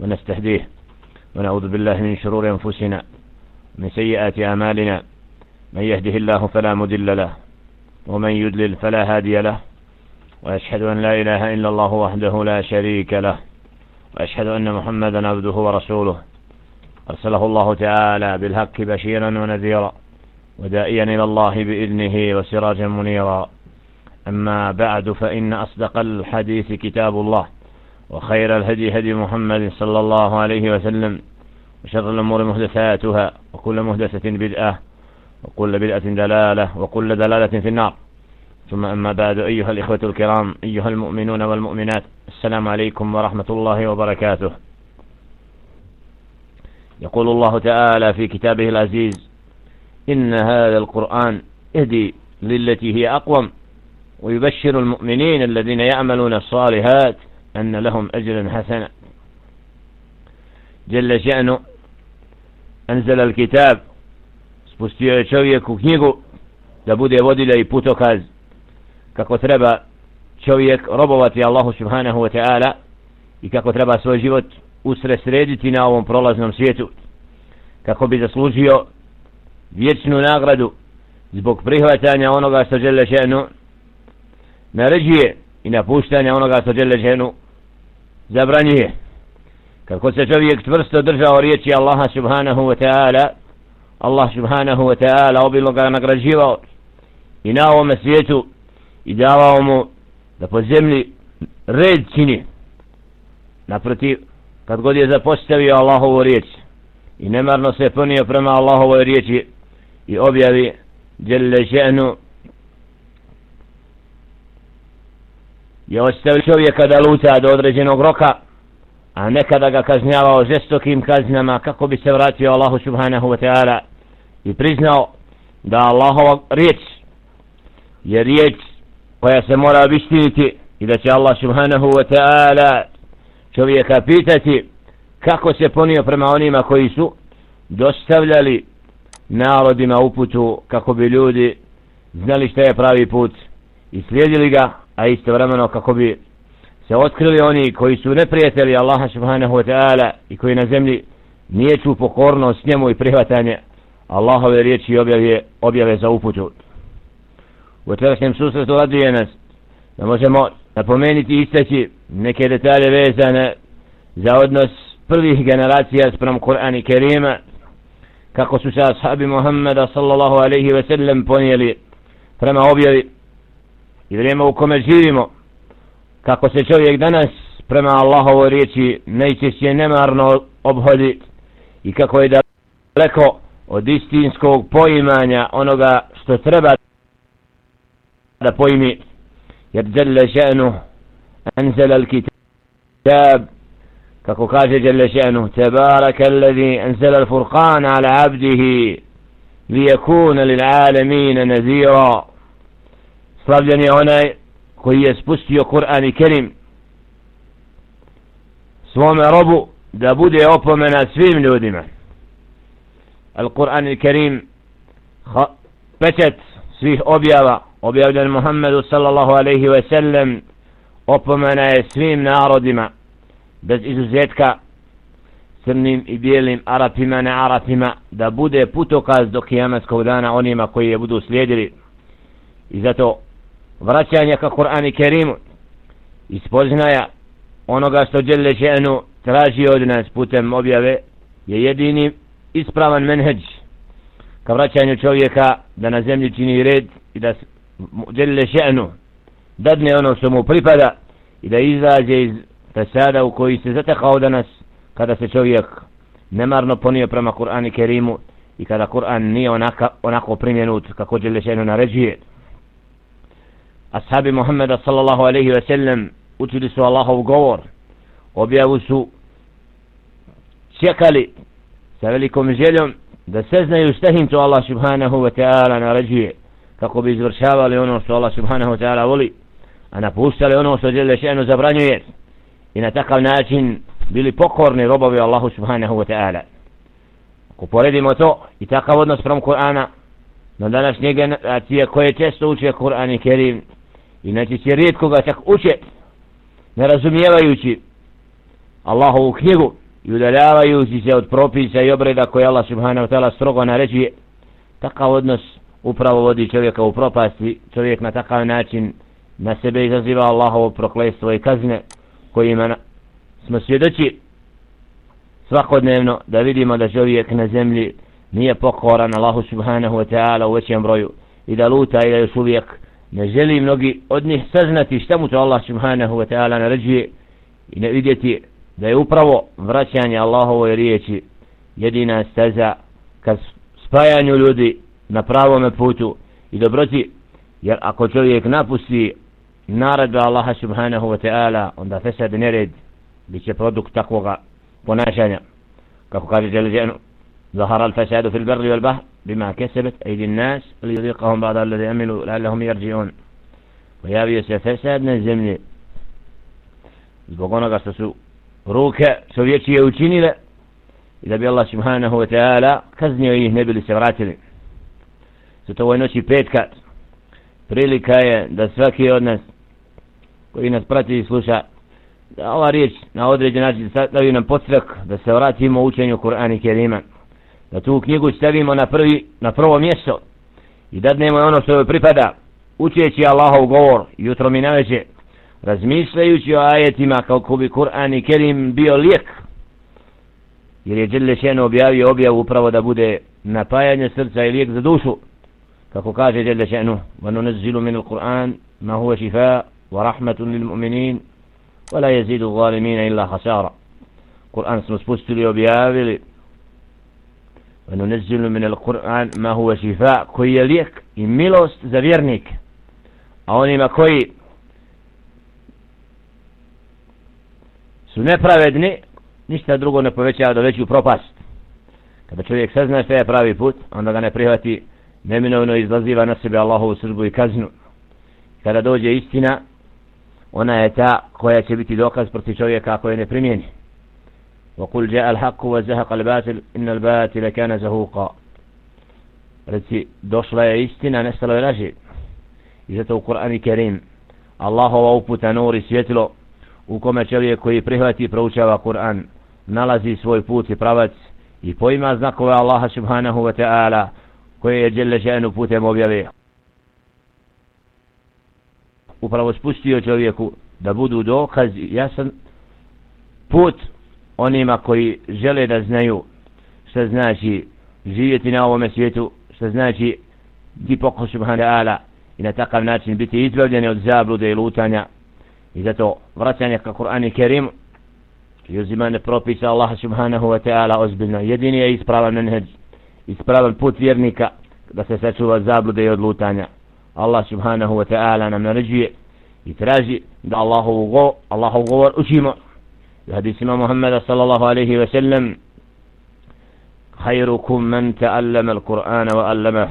ونستهديه ونعوذ بالله من شرور أنفسنا من سيئات أعمالنا. من يهده الله فلا مدل له ومن يدلل فلا هادي له. وأشهد أن لا إله إلا الله وحده لا شريك له. وأشهد أن محمدا عبده ورسوله. أرسله الله تعالى بالحق بشيرا ونذيرا ودائيا إلى الله بإذنه وسراجا منيرا. أما بعد فإن أصدق الحديث كتاب الله. وخير الهدي هدي محمد صلى الله عليه وسلم وشر الأمور محدثاتها وكل محدثة بدعة وكل بدعة دلالة وكل دلالة في النار. ثم أما بعد أيها الإخوة الكرام أيها المؤمنون والمؤمنات السلام عليكم ورحمة الله وبركاته. يقول الله تعالى في كتابه العزيز إن هذا القرآن يهدي للتي هي أقوم ويبشر المؤمنين الذين يعملون الصالحات أن لهم أجرا حسنا جل شأنه أنزل الكتاب spustio je čovjeku knjigu da bude vodilja i putokaz kako treba čovjek robovati Allahu subhanahu wa ta'ala i kako treba svoj život usresrediti na ovom prolaznom svijetu kako bi zaslužio vječnu nagradu zbog prihvatanja onoga što žele ženu naređuje i napuštanja onoga što žele ženu zabranjuje. Kako se čovjek tvrsto držao riječi Allaha subhanahu wa ta'ala Allah subhanahu wa ta'ala obilno ga nagrađivao i na ovome svijetu i davao mu da po zemlji red čini. Naprotiv kad god je zapostavio Allahovu riječ i nemarno se ponio prema Allahovoj riječi i objavi djelje ženu je ostavio čovjeka da luta do određenog roka a nekada ga kažnjavao žestokim kaznama kako bi se vratio Allahu subhanahu wa ta'ala i priznao da Allahova riječ je riječ koja se mora obistiniti i da će Allah subhanahu wa ta'ala čovjeka pitati kako se ponio prema onima koji su dostavljali narodima uputu kako bi ljudi znali šta je pravi put i slijedili ga, a istovremeno kako bi se otkrili oni koji su neprijatelji Allaha subhanahu wa ta'ala i koji na zemlji nijeću pokornost njemu i prihvatanje Allahove riječi i objave, objave za uputu. U večerašnjem susretu raduje nas da možemo napomenuti i istaći neke detalje vezane za odnos prvih generacija sprem Kur'an i Kerima kako su se ashabi Muhammeda sallallahu alaihi ve sellem ponijeli prema objavi i vrijeme u kome živimo kako se čovjek danas prema Allahovoj riječi najčešće nemarno obhodi i kako je daleko od istinskog poimanja onoga što treba da pojmi jer jelle še'nu anzela al kitab kako kaže jelle še'nu tebaraka alladhi anzela al furqan ala abdihi lijekuna lil alamina nazira slavljen je onaj koji je spustio Kur'an i Kerim svome robu da bude opomena svim ljudima. Al-Quran i Kerim pečet svih objava objavljen Muhammedu sallallahu alaihi ve sellem opomena je svim narodima bez izuzetka crnim i bijelim Arapima na Arapima da bude putokaz do kijamatskog dana onima koji je budu slijedili. I zato vraćanje ka Kur'an i Kerimu i spoznaja onoga što Đele Še'nu traži od nas putem objave je jedini ispravan menheđ ka vraćanju čovjeka da na zemlji čini red i da Đele Še'nu dadne ono što mu pripada i da izađe iz fesada u koji se zatekao danas kada se čovjek nemarno ponio prema Kur'an i Kerimu i kada Kur'an nije onaka, onako primjenut kako Đelle Še'nu naređuje ashabi Muhammeda sallallahu alaihi ve sellem učili su Allahov govor. Objavu su čekali sa velikom željom da se znaju šta im to Allah subhanahu wa ta'ala naređuje kako bi izvršavali ono što Allah subhanahu wa ta'ala voli a napuštali ono što žele še'nu zabranjuje i na takav način bili pokorni robovi Allahu subhanahu wa ta'ala. Ako poredimo to i takav odnos prom Kur'ana na današnje generacije koje često uče Kur'an i Kerim i neće rijetko ga čak uče ne razumijevajući Allahovu knjigu i udaljavajući se od propisa i obreda koje Allah subhanahu wa ta'ala strogo naređuje takav odnos upravo vodi čovjeka u propasti. Čovjek na takav način na sebe izaziva Allahovo proklestvo i kazne kojima smo svjedoči svakodnevno da vidimo da čovjek na zemlji nije pokoran Allahu subhanahu wa ta'ala u većem broju i da luta i da još uvijek ne želi mnogi od njih saznati šta mu to Allah subhanahu wa ta'ala naređuje i ne vidjeti da je upravo vraćanje Allahove riječi jedina staza ka spajanju ljudi na pravome putu i dobroti. Jer ako čovjek napusti naredbe Allaha subhanahu wa ta'ala onda fesad nered bit će produkt takvoga ponašanja. Kako kaže Jelizijanu zahara al-fasadu fil barri wal bahru بما كسبت أيدي الناس ليذيقهم بعض الذي عملوا لعلهم يرجعون pojavio se fesad na zemlji zbog onoga što su ruke sovjećije učinile i da bi Allah subhanahu wa ta'ala kaznio ih ne bili se vratili zato ovoj noći petka prilika je da svaki od nas koji nas prati i sluša da ova riječ na određen način stavi nam podstrak da se vratimo učenju Kur'ana i Kerima da tu knjigu stavimo na, prvi, na prvo mjesto i da dnemo ono što joj pripada, učeći Allahov govor jutro mi naveđe, razmišljajući o ajetima kako bi Kur'an i Kerim bio lijek, jer je Đelešeno objavio objavu upravo da bude napajanje srca i lijek za dušu, kako kaže Đelešeno, vanu nezilu minu Kur'an, ma huve šifa, wa rahmatun lil mu'minin, wa la jezidu zalimina illa hasara. Kur'an smo spustili i objavili, وننزل من القرآن ما هو شفاء koji je lijek i milost za vjernike a onima koji su nepravedni ništa drugo ne povećava do veću propast kada čovjek sazna što je pravi put onda ga ne prihvati neminovno izlaziva na sebe Allahovu srbu i kaznu kada dođe istina ona je ta koja će biti dokaz protiv čovjeka ako je ne primijeni وقل جاء الحق وزهق الباطل إن الباطل كان زهوقا reci došla je istina nestalo je laži i zato u Kur'ani Kerim Allahova uputa nur i svjetlo u kome čovjek koji prihvati i proučava Kur'an nalazi svoj put i pravac i poima znakove Allaha subhanahu wa ta'ala koje je djelle ženu putem objave upravo spustio čovjeku da budu dokaz jasan put onima koji žele da znaju šta znači živjeti na ovome svijetu, šta znači di poko subhanu ta'ala i na takav način biti izbavljeni od zablude i lutanja i zato vraćanje ka Kur'an i Kerim i uzimane propisa Allaha subhanahu wa ta'ala ozbiljno. Jedini je ispravan menheđ, ispravan put vjernika da se sačuva zablude i od lutanja. Allah subhanahu wa ta'ala nam naređuje i traži da Allahov govor učimo Hadisima بهديثنا محمد صلى الله عليه وسلم خيركم من تعلم القرآن وعلمه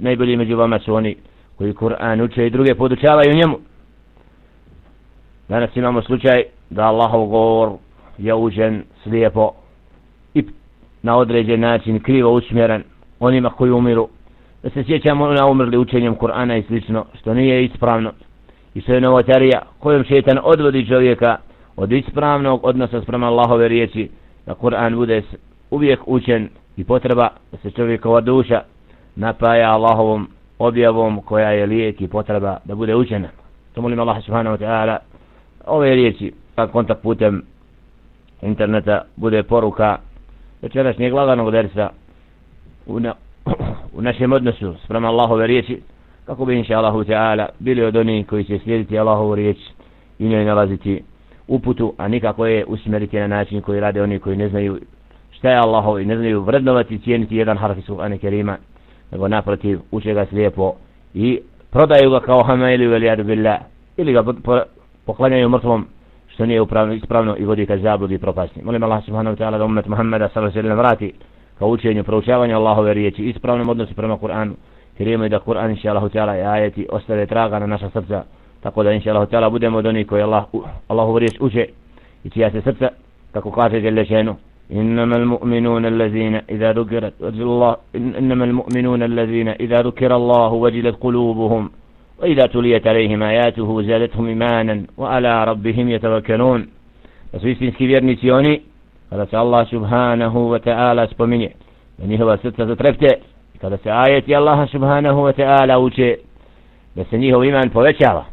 ما يبلي مجيبا ما سوني koji Kur'an uče i druge podučavaju njemu. Danas imamo slučaj da Allahov govor je užen slijepo i na određen način krivo usmjeren onima koji umiru. Da se sjećamo na umrli učenjem Kur'ana i slično, što nije ispravno. I što je novotarija kojom šetan odvodi čovjeka od ispravnog odnosa sprema Allahove riječi da Kur'an bude uvijek učen i potreba da se čovjekova duša napaja Allahovom objavom koja je lijek i potreba da bude učena. To molim Allah subhanahu wa ta'ala ove riječi kontakt putem interneta bude poruka večerašnjeg laganog dersa u, na, u našem odnosu sprema Allahove riječi kako bi inša Allahu ta'ala bili od onih koji će slijediti Allahovu riječ i njoj nalaziti uputu, a nikako je usmjeriti na način koji rade oni koji ne znaju šta je Allahov i ne znaju vrednovati i cijeniti jedan harf iz Kur'ana Kerima, nego naprotiv uče ga slijepo i prodaju ga kao hama ili velijadu billah ili ga poklanjaju mrtvom što nije upravno, ispravno i vodi ka zabludi i propasti. Molim Allah subhanahu wa ta'ala da umet Muhammeda sallallahu alaihi vrati ka učenju, proučavanju Allahove riječi, ispravnom odnosu prema Kur'anu, Kerimu imaju da Kur'an inša Allah ta'ala i ajeti ostave traga na naša srca tako da inša Allah ta'ala budemo od onih koji Allah, Allahu riječ uče i čija se srca kako kaže Đelešenu إنما المؤمنون الذين إذا ذكرت الله إنما المؤمنون الذين إذا ذكر الله وجلت قلوبهم وإذا تليت عليهم آياته زادتهم إيمانا وعلى ربهم يتوكلون Svi istinski vjernici oni kada se Allah subhanahu wa ta'ala spominje da njihova srca zatrepte kada se ajeti Allaha subhanahu wa ta'ala uče da se njihov iman povećava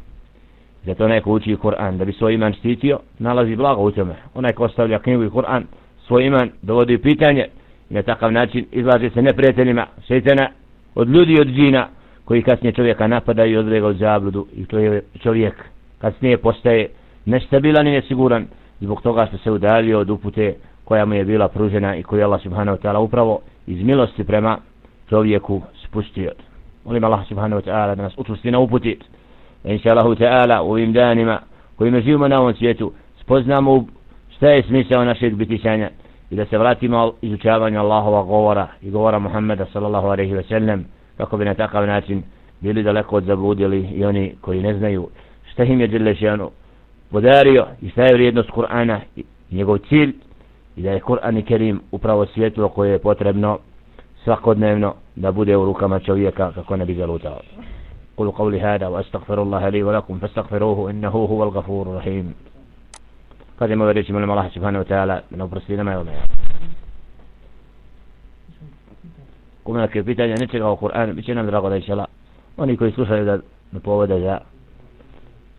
zato neko uči Kur'an da bi svoj iman štitio nalazi blago u tome onaj ko ostavlja knjigu i Kur'an svoj iman dovodi u pitanje i na takav način izlaže se neprijateljima šeitana od ljudi i od džina koji kasnije čovjeka napadaju i odlega u zabludu i to je čovjek kasnije postaje nestabilan i nesiguran zbog toga što se udalio od upute koja mu je bila pružena i koju je Allah subhanahu wa ta'ala upravo iz milosti prema čovjeku spustio. Molim Allah subhanahu wa ta'ala da nas učusti na uputi inša Allahu Teala u ovim danima kojima živimo na ovom svijetu spoznamo šta je smisao našeg bitišanja i da se vratimo izučavanju Allahova govora i govora Muhammeda sallallahu alaihi wa sallam kako bi na takav način bili daleko od zabludili i oni koji ne znaju šta im je Đelešanu podario i šta je vrijednost Kur'ana i njegov cilj i da je Kur'an i Kerim upravo svjetlo koje je potrebno svakodnevno da bude u rukama čovjeka kako ne bi zalutao. أقول قولي هذا وأستغفر الله لي ولكم فاستغفروه إنه هو الغفور الرحيم. قد ما بديش من الله سبحانه وتعالى من أبرسينا ما يومي قمنا كيف تاني نتشغى القرآن بيشينا نعم من رغد إن شاء الله. وأني كوي سوشا إذا نبوة دجا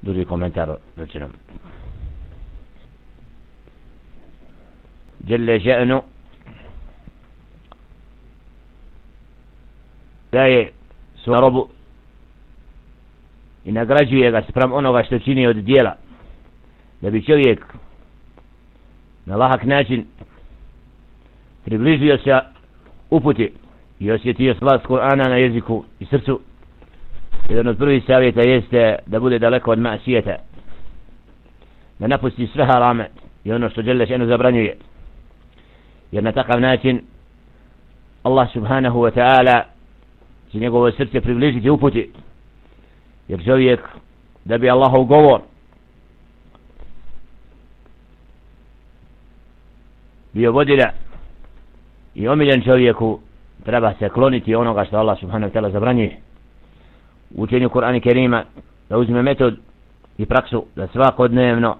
دوري كومنتار. نتشنم جل شأنه. لا يسرب i nagrađuje ga sprem onoga što čini od dijela. Da bi čovjek na lahak način približio se uputi i osjetio slast Kur'ana na jeziku i srcu. Jedan od prvih savjeta jeste da bude daleko od masijeta. Da napusti sve harame i ono što žele šenu zabranjuje. Jer na takav način Allah subhanahu wa ta'ala će njegovo srce približiti uputi jer čovjek da bi Allahov govor bio vodilja i omiljen čovjeku treba se kloniti onoga što Allah subhanahu wa ta'ala zabranjuje u učenju Kur'ana Kerima da uzme metod i praksu da svakodnevno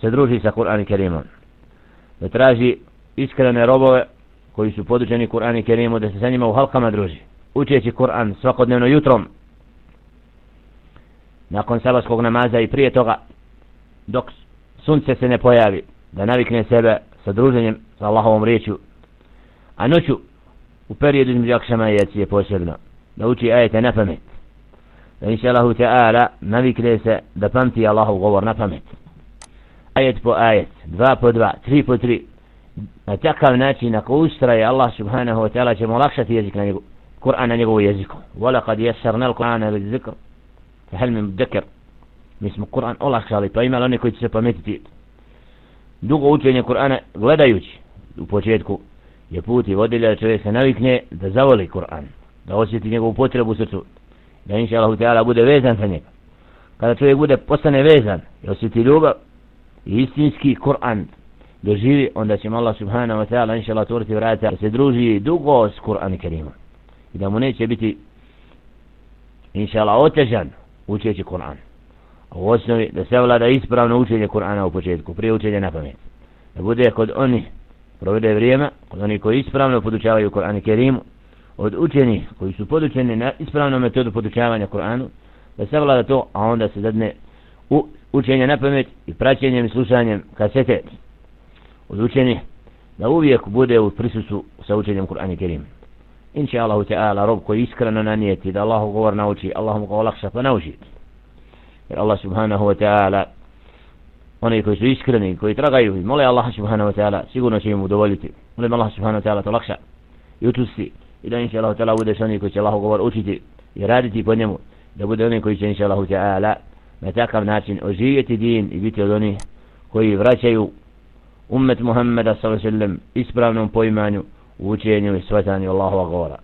se druži sa Kur'anom Kerimom. Da traži iskrene robove koji su podučeni Kur'an Kerimu da se sa njima u halkama druži. Učeći Kur'an svakodnevno jutrom nakon sabarskog namaza i prije toga dok sunce se ne pojavi da navikne sebe sa druženjem sa Allahovom riječu a noću u periodu između akšama i jacije posebno da uči ajete na pamet. Da inša Allahu ta'ala navikne se da pamti Allahov govor na pamet. Ajet po ajet dva po dva, tri po tri. Na takav način ako ustraje Allah subhanahu wa ta'ala će mu olakšati jezik na njegov Kur'an na njegovu jeziku. Wala kad jesarna al-Kur'ana li zikr hel mi dekar mi smo Kur'an olakšali pa imali oni koji će se pametiti. Dugo učenje Kur'ana gledajući u početku je put i vodilja da čovjek se navikne da zavoli Kur'an da osjeti njegovu potrebu u srcu da inša Allah Teala bude vezan sa njega. Kada čovjek bude postane vezan i osjeti ljubav i istinski Kur'an doživi onda će Allah subhanahu wa ta'ala inša Allah otvoriti vrata da se druži dugo s Kur'an i Kerimom i da mu neće biti inša Allah otežan učeći Kur'an. A u osnovi da se vlada ispravno učenje Kur'ana u početku, prije učenja na pamet. Da bude kod oni provede vrijeme, kod oni koji ispravno podučavaju Kur'an i Kerimu, od učeni koji su podučeni na ispravnu metodu podučavanja Kur'anu, da se vlada to, a onda se zadne u učenje na pamet i praćenjem i slušanjem kasete od učeni da uvijek bude u prisusu sa učenjem Kur'ana i Kerimu. Inša Allahu Teala, rob koji iskreno nanijeti da Allahu govor nauči, Allah mu ga olakša pa nauči. Jer Allah subhanahu wa ta'ala, oni koji su iskreni, koji tragaju i mole Allah subhanahu wa ta'ala, sigurno će im udovoljiti. Molim Allah subhanahu wa ta'ala to lakša i utusti i da inša Allahu ta'ala budeš oni koji će Allahu govor učiti i raditi po njemu, da bude oni koji će inša Allahu ta'ala na takav način oživjeti din i biti od onih koji vraćaju ummet Muhammeda sallallahu alejhi ve sellem ispravnom poimanju u učenju i svatanju Allahova govora.